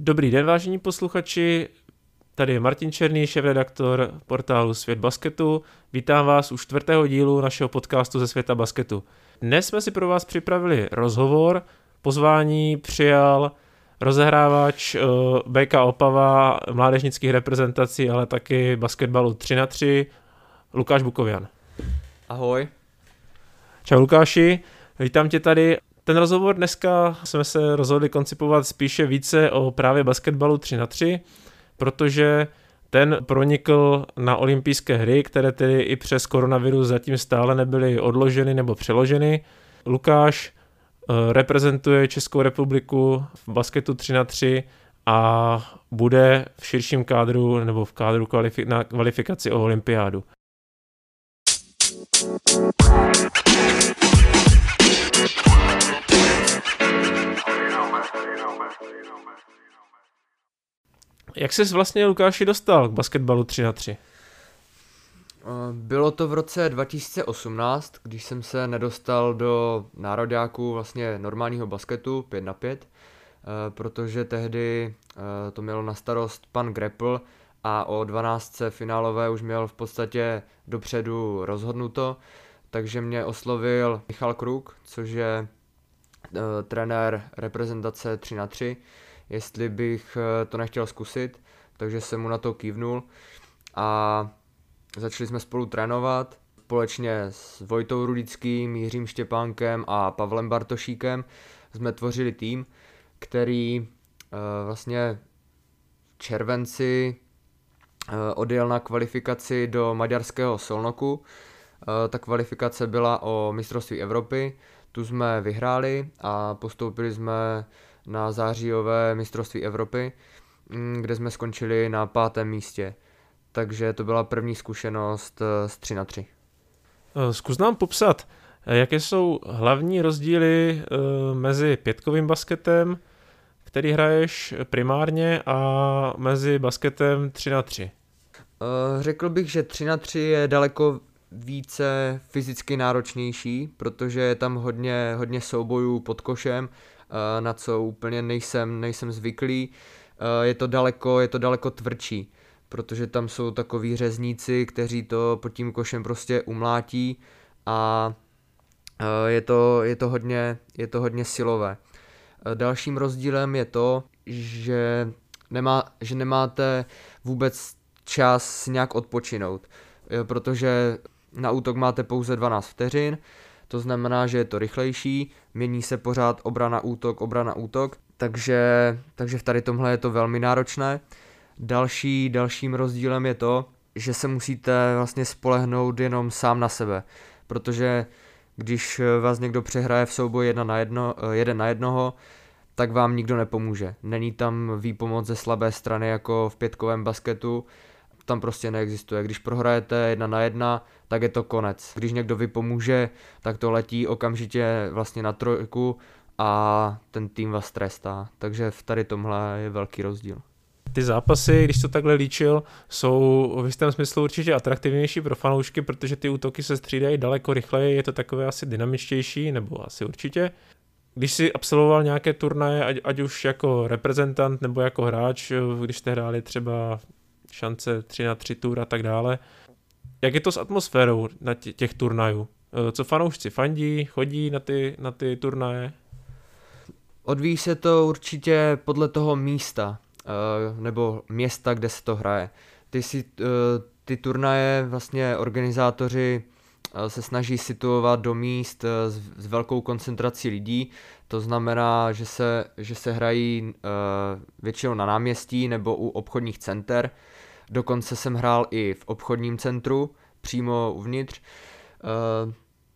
Dobrý den, vážení posluchači. Tady je Martin Černý, šéf-redaktor portálu Svět basketu. Vítám vás u čtvrtého dílu našeho podcastu ze světa basketu. Dnes jsme si pro vás připravili rozhovor. Pozvání přijal rozehrávač eh, BK Opava, mládežnických reprezentací, ale taky basketbalu 3 na 3 Lukáš Bukovian. Ahoj. Čau Lukáši, vítám tě tady. Ten rozhovor dneska jsme se rozhodli koncipovat spíše více o právě basketbalu 3 na 3 protože ten pronikl na olympijské hry, které tedy i přes koronavirus zatím stále nebyly odloženy nebo přeloženy. Lukáš eh, reprezentuje Českou republiku v basketu 3 na 3 a bude v širším kádru nebo v kádru kvalifi- na kvalifikaci o olympiádu. Jak jsi vlastně, Lukáši, dostal k basketbalu 3 na 3 Bylo to v roce 2018, když jsem se nedostal do nároďáku vlastně normálního basketu 5 na 5, eh, protože tehdy eh, to mělo na starost pan Grapple a o 12. finálové už měl v podstatě dopředu rozhodnuto, takže mě oslovil Michal Kruk, což je eh, trenér reprezentace 3 na 3 jestli bych eh, to nechtěl zkusit, takže jsem mu na to kývnul a začali jsme spolu trénovat společně s Vojtou Rudickým, Jiřím Štěpánkem a Pavlem Bartošíkem jsme tvořili tým, který uh, vlastně v červenci uh, odjel na kvalifikaci do maďarského Solnoku. Ta kvalifikace byla o mistrovství Evropy, tu jsme vyhráli a postoupili jsme na zářijové mistrovství Evropy, mm, kde jsme skončili na pátém místě. Takže to byla první zkušenost z eh, 3 na 3. Eh, zkus nám popsat, eh, jaké jsou hlavní rozdíly mezi pětkovým basketem, který hraješ primárně, a mezi basketem 3 na 3. Řekl bych, že 3 na 3 je daleko více fyzicky náročnější, protože je tam hodně, hodně soubojů pod košem na co úplně nejsem, nejsem zvyklý. Eh, je to daleko, je to daleko tvrdší, protože tam jsou takový řezníci, kteří to pod tím košem prostě umlátí a eh, je to, je to, hodně, je to hodně silové. Dalším rozdílem je to, že, nemá, že nemáte vůbec čas nějak odpočinout, protože na útok máte pouze 12 vteřin, to znamená, že je to rychlejší, mění se pořád obrana útok, obrana útok, takže, takže v tady tomhle je to velmi náročné. Další, dalším rozdílem je to, že se musíte vlastně spolehnout jenom sám na sebe, protože když vás někdo přehraje v souboji jedna na jedno, jeden na jednoho, tak vám nikdo nepomůže. Není tam výpomoc ze slabé strany jako v pětkovém basketu, tam prostě neexistuje. Když prohrajete jedna na jedna, tak je to konec. Když někdo vypomůže, tak to letí okamžitě vlastně na trojku a ten tým vás trestá. Takže v tady tomhle je velký rozdíl. Ty zápasy, když to takhle líčil, jsou v jistém smyslu určitě atraktivnější pro fanoušky, protože ty útoky se střídají daleko rychleji, je to takové asi dynamičtější, nebo asi určitě. Když jsi absolvoval nějaké turnaje, ať, ať už jako reprezentant nebo jako hráč, když jste hráli třeba šance 3 na 3 tur a tak dále. Jak je to s atmosférou na tě, těch turnajů? Eh, co fanoušci fandí, chodí na ty, na ty turnaje? Odvíjí se to určitě podle toho místa, eh, nebo města, kde se to hraje. Ty, si, eh, ty turnaje vlastně organizátoři se snaží situovat do míst s velkou koncentrací lidí, to znamená, že se, že se hrají většinou na náměstí nebo u obchodních center, Dokonce jsem hrál i v obchodním centru, přímo uvnitř. Uh,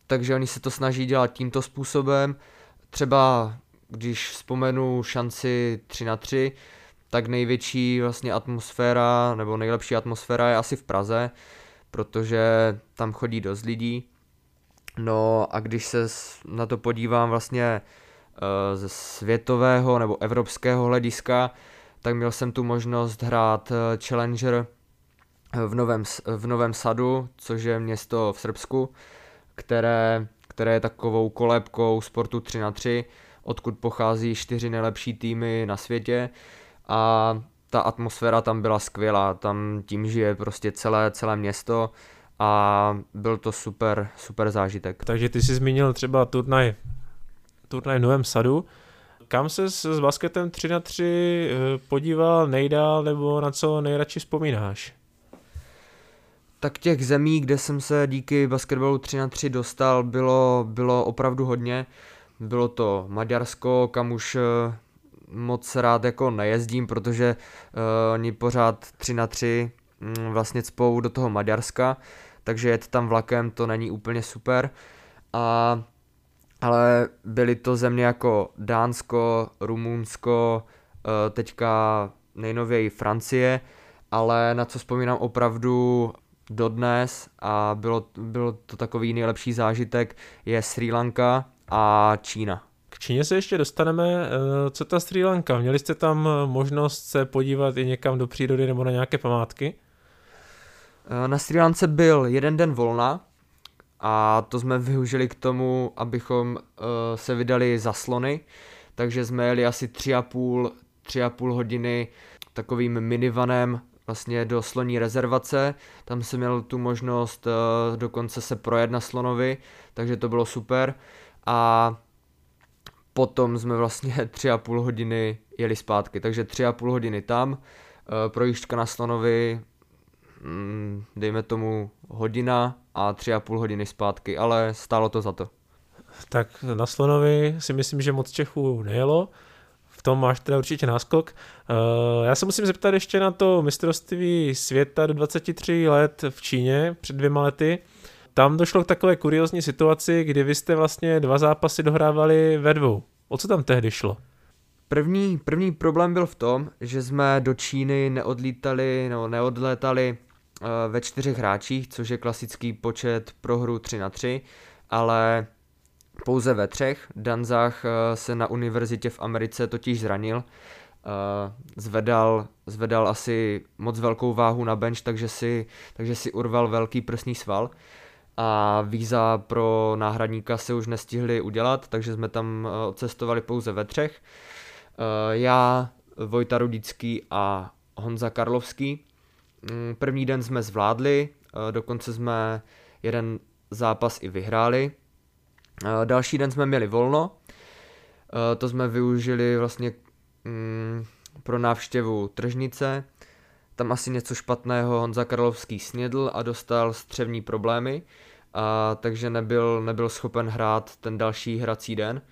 takže oni se to snaží dělat tímto způsobem. Třeba když vzpomenu šanci 3 na 3, tak největší vlastně atmosféra, nebo nejlepší atmosféra je asi v Praze, protože tam chodí dost lidí. No a když se na to podívám vlastně uh, ze světového nebo evropského hlediska, tak měl jsem tu možnost hrát eh, Challenger eh, v Novém, v Novém Sadu, což je město v Srbsku, které, které je takovou kolébkou sportu 3 na 3 odkud pochází čtyři nejlepší týmy na světě a ta atmosféra tam byla skvělá, tam tím žije prostě celé, celé město a byl to super, super zážitek. Takže ty jsi zmínil třeba turnaj, turnaj v Novém Sadu, kam se s basketem 3 na 3 eh, podíval nejdál nebo na co nejradši vzpomínáš? Tak těch zemí, kde jsem se díky basketbalu 3 na 3 dostal, bylo, bylo opravdu hodně. Bylo to Maďarsko, kam už eh, moc rád jako nejezdím, protože uh, oni pořád 3 na 3 um, vlastně cpou do toho Maďarska, takže jet tam vlakem to není úplně super. A, ale byly to země jako Dánsko, Rumunsko, uh, teďka nejnověji Francie, ale na co vzpomínám opravdu dodnes a bylo, bylo to takový nejlepší zážitek je Sri Lanka a Čína. K Číně se ještě dostaneme. Eh, co ta Sri Lanka? Měli jste tam možnost se podívat i někam do přírody nebo na nějaké památky? Eh, na Sri Lance byl jeden den volna a to jsme využili k tomu, abychom uh, se vydali za slony, takže jsme jeli asi tři a půl, tři a půl hodiny takovým minivanem vlastně do sloní rezervace, tam jsem měl tu možnost uh, dokonce se projet na slonovi, takže to bylo super. A potom jsme vlastně tři a půl hodiny jeli zpátky, takže tři a půl hodiny tam, eh, projížďka na Slonovi, dejme tomu hodina a tři a půl hodiny zpátky, ale stálo to za to. Tak na Slonovi si myslím, že moc Čechů nejelo, v tom máš teda určitě náskok. Eh, já se musím zeptat ještě na to mistrovství světa do 23 let v Číně před dvěma lety tam došlo k takové kuriozní situaci, kdy vy jste vlastně dva zápasy dohrávali ve dvou. O co tam tehdy šlo? První, první problém byl v tom, že jsme do Číny neodlítali, nebo neodlétali ve čtyřech hráčích, což je klasický počet pro hru 3 na 3, ale pouze ve třech. Danzach uh, se na univerzitě v Americe totiž zranil, uh, zvedal, zvedal asi moc velkou váhu na bench, takže si, takže si urval velký prsní sval a víza pro náhradníka se už nestihli udělat, takže jsme tam eh, odcestovali pouze ve třech. Eh, já, Vojta Rudický a Honza Karlovský. Mm, první den jsme zvládli, eh, dokonce jsme jeden zápas i vyhráli. Další den jsme měli volno, to jsme využili vlastně mm, pro návštěvu tržnice. Tam asi něco špatného Honza Karlovský snědl a dostal střevní problémy, a takže nebyl, nebyl schopen hrát ten další hrací den.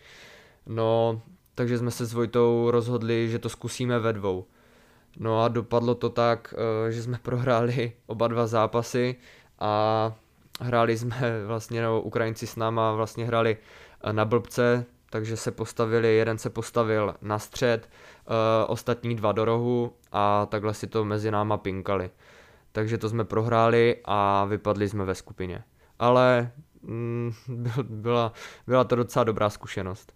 No, takže jsme se s Vojtou rozhodli, že to zkusíme ve dvou. No a dopadlo to tak, eh, že jsme prohráli oba dva zápasy a hráli jsme vlastně, nebo Ukrajinci s náma vlastně hráli eh, na blbce, takže se postavili, jeden se postavil na střed, uh, ostatní dva do rohu a takhle si to mezi náma pinkali. Takže to jsme prohráli a vypadli jsme ve skupině ale mm, byla, byla to docela dobrá zkušenost.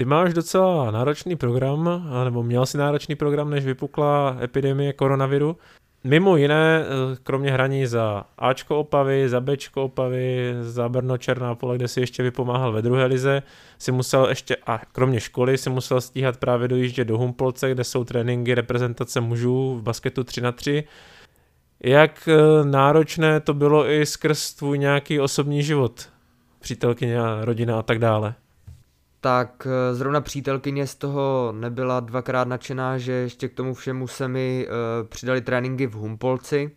Ty máš docela náročný program, nebo měl si náročný program, než vypukla epidemie koronaviru. Mimo jiné, eh, kromě hraní za Ačko Opavy, za Bčko Opavy, za Brno Černá pole, kde si ještě vypomáhal ve druhé lize, si musel ještě, a kromě školy, si musel stíhat právě dojíždět do Humpolce, kde jsou tréninky reprezentace mužů v basketu 3 na 3 jak eh, náročné to bylo i skrz tvůj nějaký osobní život, přítelkyně, rodina a tak dále? Tak eh, zrovna přítelkyně z toho nebyla dvakrát nadšená, že ještě k tomu všemu se mi uh, přidali tréninky v Humpolci.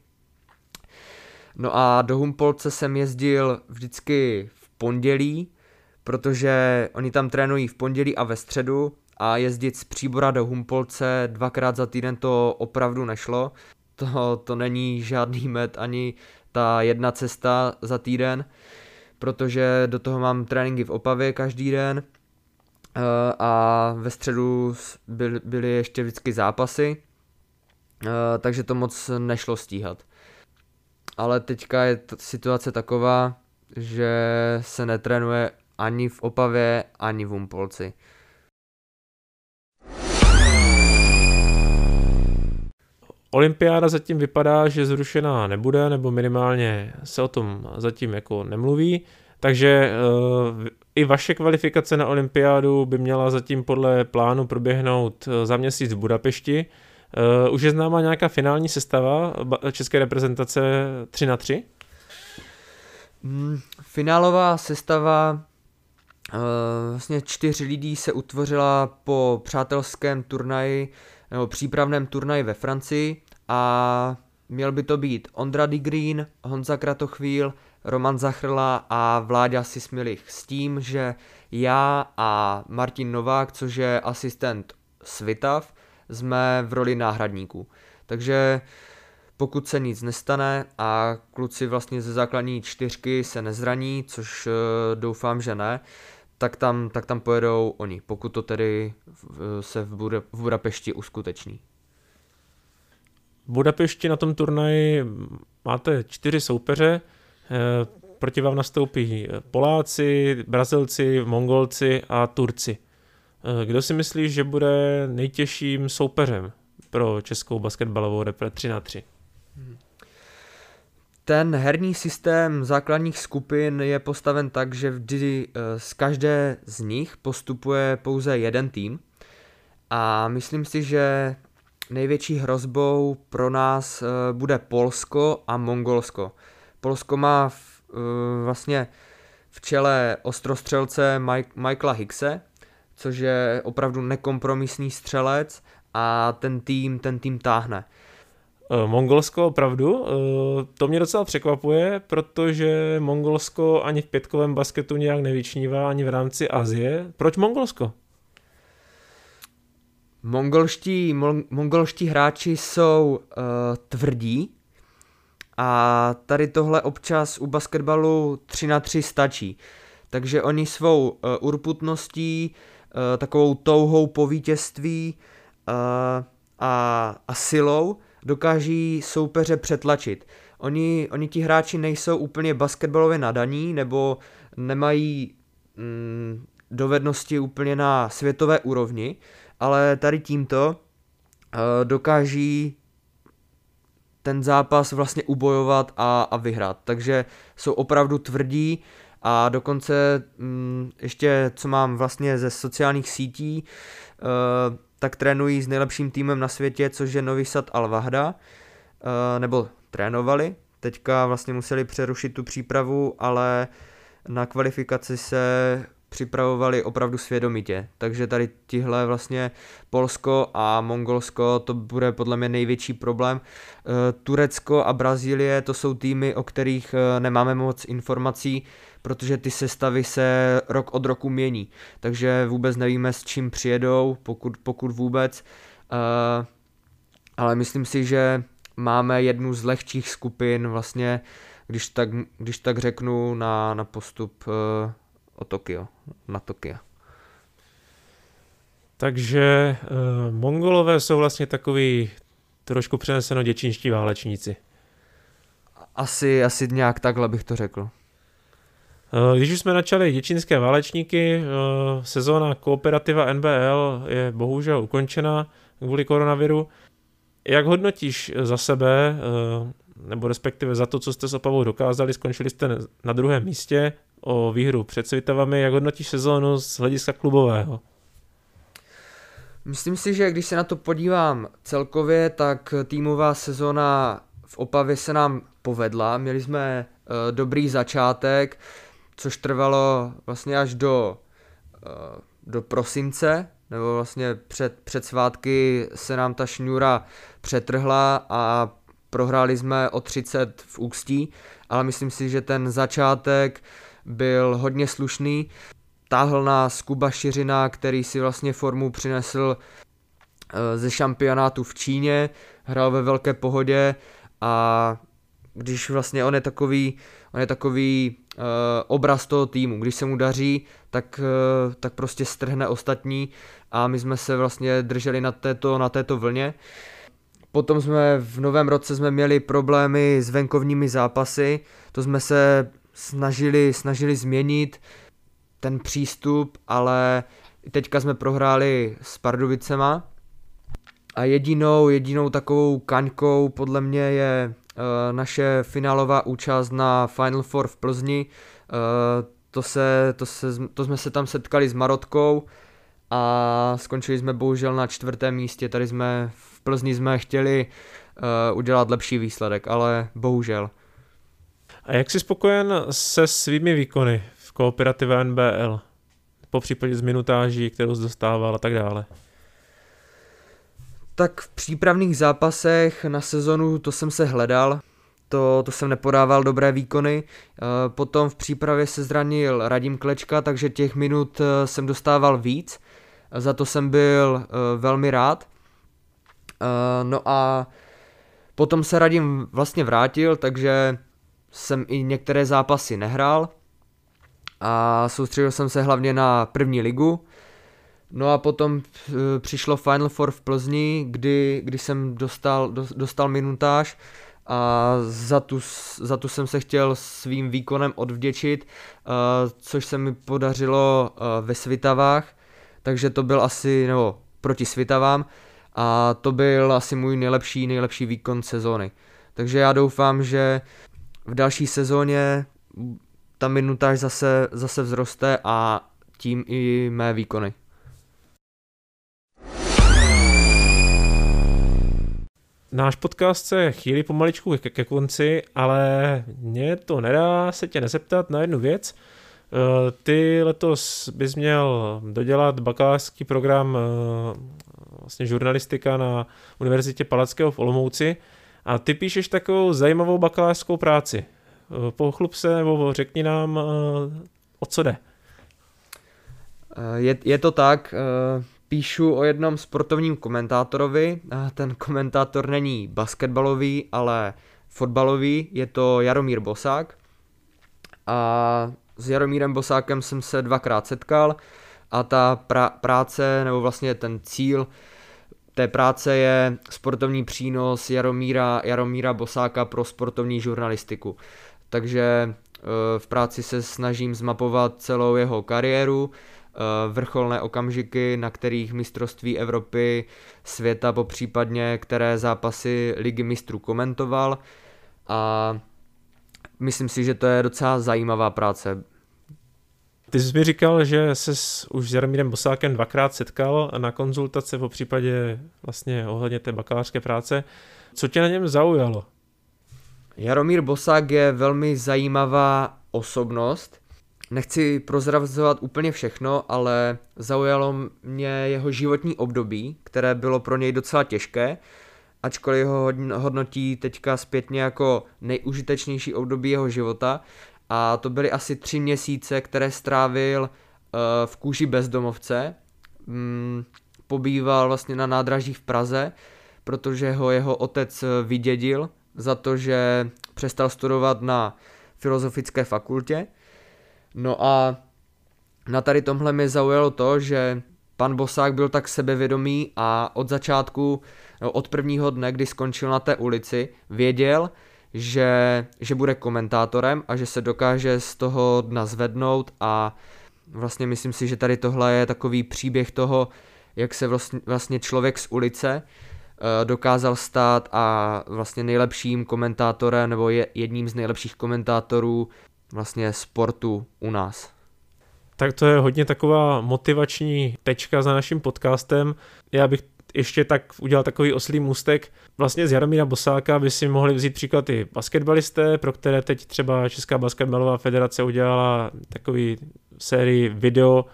No a do Humpolce jsem jezdil vždycky v pondělí, protože oni tam trénují v pondělí a ve středu a jezdit z Příbora do Humpolce dvakrát za týden to opravdu nešlo to, to není žádný med ani ta jedna cesta za týden, protože do toho mám tréninky v Opavě každý den a ve středu byly, byly ještě vždycky zápasy, eh, takže to moc nešlo stíhat. Ale teďka je situace taková, že se netrénuje ani v Opavě, ani v Umpolci. Olympiáda zatím vypadá, že zrušená nebude, nebo minimálně se o tom zatím jako nemluví, takže uh, I vaše kvalifikace na olympiádu by měla zatím podle plánu proběhnout eh, za měsíc v Budapešti. Uh, už je známa nějaká finální sestava české reprezentace 3 na 3? Mm, finálová sestava uh, vlastně čtyř lidí se utvořila po přátelském turnaji nebo přípravném turnaji ve Francii a měl by to být Ondra Green, Honza Kratochvíl, Roman Zachrla a Vláďa Sismilich s tím, že já a Martin Novák, což je asistent Svitav, jsme v roli náhradníků. Takže pokud se nic nestane a kluci vlastně ze základní čtyřky se nezraní, což uh, doufám, že ne, tak tam, tak tam pojedou oni, pokud to tedy se v, Buda, v Budapešti uskuteční. V Budapešti na tom turnaji máte čtyři soupeře, eh, proti vám nastoupí Poláci, Brazilci, Mongolci a Turci. Eh, kdo si myslí, že bude nejtěžším soupeřem pro českou basketbalovou repre 3 na 3? Ten herní systém základních skupin je postaven tak, že vždy eh, z každé z nich postupuje pouze jeden tým a myslím si, že největší hrozbou pro nás eh, bude Polsko a Mongolsko. Polsko má v, eh, vlastně v čele ostrostřelce Mike, Michaela Hickse, což je opravdu nekompromisní střelec a ten tým, ten tým táhne. Eh, Mongolsko opravdu, to mě docela překvapuje, protože Mongolsko ani v pětkovém basketu nějak nevyčnívá, ani v rámci Azie. Proč Mongolsko? Mongolští, mongolští hráči jsou uh, tvrdí a tady tohle občas u basketbalu 3 na 3 stačí. Takže oni svou uh, urputností, uh, takovou touhou po vítězství uh, a, a silou dokáží soupeře přetlačit. Oni, oni ti hráči nejsou úplně basketbalově nadaní nebo nemají mm, dovednosti úplně na světové úrovni, ale tady tímto uh, dokáží ten zápas vlastně ubojovat a, a vyhrát. Takže jsou opravdu tvrdí a dokonce mm, ještě, co mám vlastně ze sociálních sítí, uh, tak trénují s nejlepším týmem na světě, což je Novi Sad Al Vahda, uh, nebo trénovali. Teďka vlastně museli přerušit tu přípravu, ale na kvalifikaci se připravovali opravdu svědomitě. Takže tady tihle vlastně Polsko a Mongolsko, to bude podle mě největší problém. Eh, Turecko a Brazílie, to jsou týmy, o kterých eh, nemáme moc informací, protože ty sestavy se rok od roku mění. Takže vůbec nevíme, s čím přijedou, pokud, pokud vůbec. Eh, ale myslím si, že máme jednu z lehčích skupin vlastně, když tak, když tak řeknu, na, na postup o Tokio, na Tokio. Takže uh, Mongolové jsou vlastně takový trošku přeneseno děčínští válečníci. Asi, asi nějak takhle bych to řekl. Uh, když už jsme načali děčínské válečníky, uh, sezóna kooperativa NBL je bohužel ukončena kvůli koronaviru. Jak hodnotíš za sebe, nebo respektive za to, co jste s Opavou dokázali, skončili jste na druhém místě, o výhru před Svitavami. Jak hodnotíš sezónu z hlediska klubového? Myslím si, že když se na to podívám celkově, tak týmová sezóna v Opavě se nám povedla. Měli jsme uh, dobrý začátek, což trvalo vlastně až do, uh, do prosince, nebo vlastně před, před svátky se nám ta šňůra přetrhla a prohráli jsme o 30 v Ústí, ale myslím si, že ten začátek byl hodně slušný. Táhl nás Kuba Šiřina, který si vlastně formu přinesl eh, ze šampionátu v Číně, hrál ve velké pohodě a když vlastně on je takový, on je takový uh, obraz toho týmu, když se mu daří, tak, uh, tak prostě strhne ostatní a my jsme se vlastně drželi na této, na této vlně. Potom jsme v novém roce jsme měli problémy s venkovními zápasy, to jsme se snažili, snažili změnit ten přístup, ale teďka jsme prohráli s Pardubicema a jedinou, jedinou takovou kaňkou podle mě je uh, naše finálová účast na Final Four v Plzni. Uh, to, se, to, se, to jsme se tam setkali s Marotkou a skončili jsme bohužel na čtvrtém místě. Tady jsme v Plzni jsme chtěli uh, udělat lepší výsledek, ale bohužel. A jak jsi spokojen se svými výkony v kooperativě NBL? Po případě z minutáží, kterou jsi dostával a tak dále. Tak v přípravných zápasech na sezonu to jsem se hledal, to, to jsem nepodával dobré výkony. Eh, potom v přípravě se zranil Radim Klečka, takže těch minut eh, jsem dostával víc. Za to jsem byl eh, velmi rád. No a potom se Radim vlastně vrátil, takže jsem i některé zápasy nehrál a soustředil jsem se hlavně na první ligu. No a potom přišlo Final Four v Plzni, kdy, kdy jsem dostal, dostal minutáž a za tu, za tu jsem se chtěl svým výkonem odvděčit, uh, což se mi podařilo uh, ve Svitavách, takže to byl asi, nebo proti Svitavám, a to byl asi můj nejlepší, nejlepší výkon sezóny. Takže já doufám, že v další sezóně ta minutáž zase, zase vzroste a tím i mé výkony. Náš podcast se chýlí pomaličku ke, ke konci, ale mě to nedá se tě nezeptat na jednu věc. Eh, ty letos bys měl dodělat bakalářský program eh, vlastně žurnalistika na Univerzitě Palackého v Olomouci a ty píšeš takovou zajímavou bakalářskou práci. Eh, pochlup se nebo řekni nám, o co jde. Je, je to tak, píšu o jednom sportovním komentátorovi. Ten komentátor není basketbalový, ale fotbalový, je to Jaromír Bosák. A s Jaromírem Bosákem jsem se dvakrát setkal a ta pra- práce, nebo vlastně ten cíl té práce je sportovní přínos Jaromíra, Jaromíra Bosáka pro sportovní žurnalistiku. Takže e, v práci se snažím zmapovat celou jeho kariéru, Eh, vrcholné okamžiky, na kterých mistrovství Evropy, světa, po případně které zápasy ligy mistrů komentoval a myslím si, že to je docela zajímavá práce. Ty jsi mi říkal, že se už s Jaromírem Bosákem dvakrát setkal na konzultace po případě vlastně ohledně té bakalářské práce. Co tě na něm zaujalo? Jaromír Bosák je velmi zajímavá osobnost, Nechci prozrazovat úplně všechno, ale zaujalo mě jeho životní období, které bylo pro něj docela těžké, ačkoliv ho hodnotí teďka zpětně jako nejužitečnější období jeho života. A to byly asi tři měsíce, které strávil uh, v kůži bezdomovce. Mm, pobýval vlastně na nádraží v Praze, protože ho jeho otec vydědil za to, že přestal studovat na filozofické fakultě No a na tady tomhle mě zaujalo to, že pan Bosák byl tak sebevědomý a od začátku, no od prvního dne, kdy skončil na té ulici, věděl, že, že bude komentátorem a že se dokáže z toho dna zvednout a vlastně myslím si, že tady tohle je takový příběh toho, jak se vlastně, vlastně člověk z ulice uh, dokázal stát a vlastně nejlepším komentátorem nebo je jedním z nejlepších komentátorů vlastně sportu u nás. Tak to je hodně taková motivační tečka za naším podcastem. Já bych ještě tak udělal takový oslý můstek. Vlastně z Jaromíra Bosáka by si mohli vzít příklad i basketbalisté, pro které teď třeba Česká basketbalová federace udělala takový sérii video,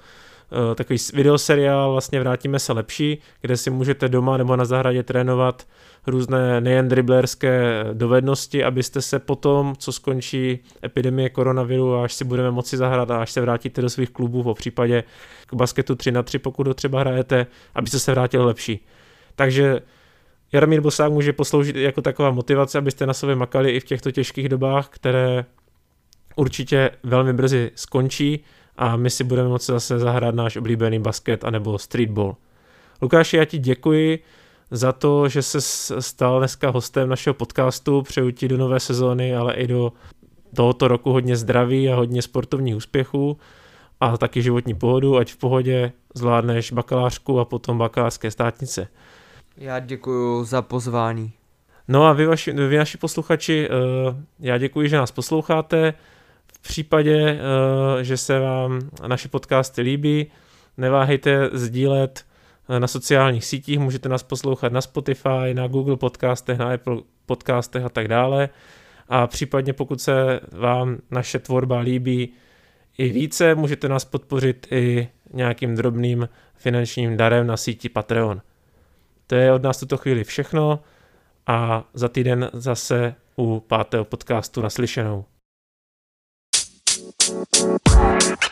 takový videoseriál vlastně Vrátíme se lepší, kde si můžete doma nebo na zahradě trénovat různé nejen driblerské dovednosti, abyste se potom, co skončí epidemie koronaviru až si budeme moci zahrát a až se vrátíte do svých klubů, po případě k basketu 3 na 3, pokud ho třeba hrajete, abyste se vrátili lepší. Takže Jaromír Bosák může posloužit jako taková motivace, abyste na sobě makali i v těchto těžkých dobách, které určitě velmi brzy skončí a my si budeme moci zase zahrát náš oblíbený basket anebo streetball. Lukáši, já ti děkuji za to, že se stal dneska hostem našeho podcastu. Přeju ti do nové sezóny, ale i do tohoto roku hodně zdraví a hodně sportovních úspěchů a taky životní pohodu, ať v pohodě zvládneš bakalářku a potom bakalářské státnice. Já děkuji za pozvání. No a vy, vaši, vy naši posluchači, eh, já děkuji, že nás posloucháte. V případě, že se vám naše podcasty líbí, neváhejte sdílet na sociálních sítích, můžete nás poslouchat na Spotify, na Google podcastech, na Apple podcastech a tak dále. A případně pokud se vám naše tvorba líbí i více, můžete nás podpořit i nějakým drobným finančním darem na síti Patreon. To je od nás tuto chvíli všechno a za týden zase u pátého podcastu naslyšenou. Thank you.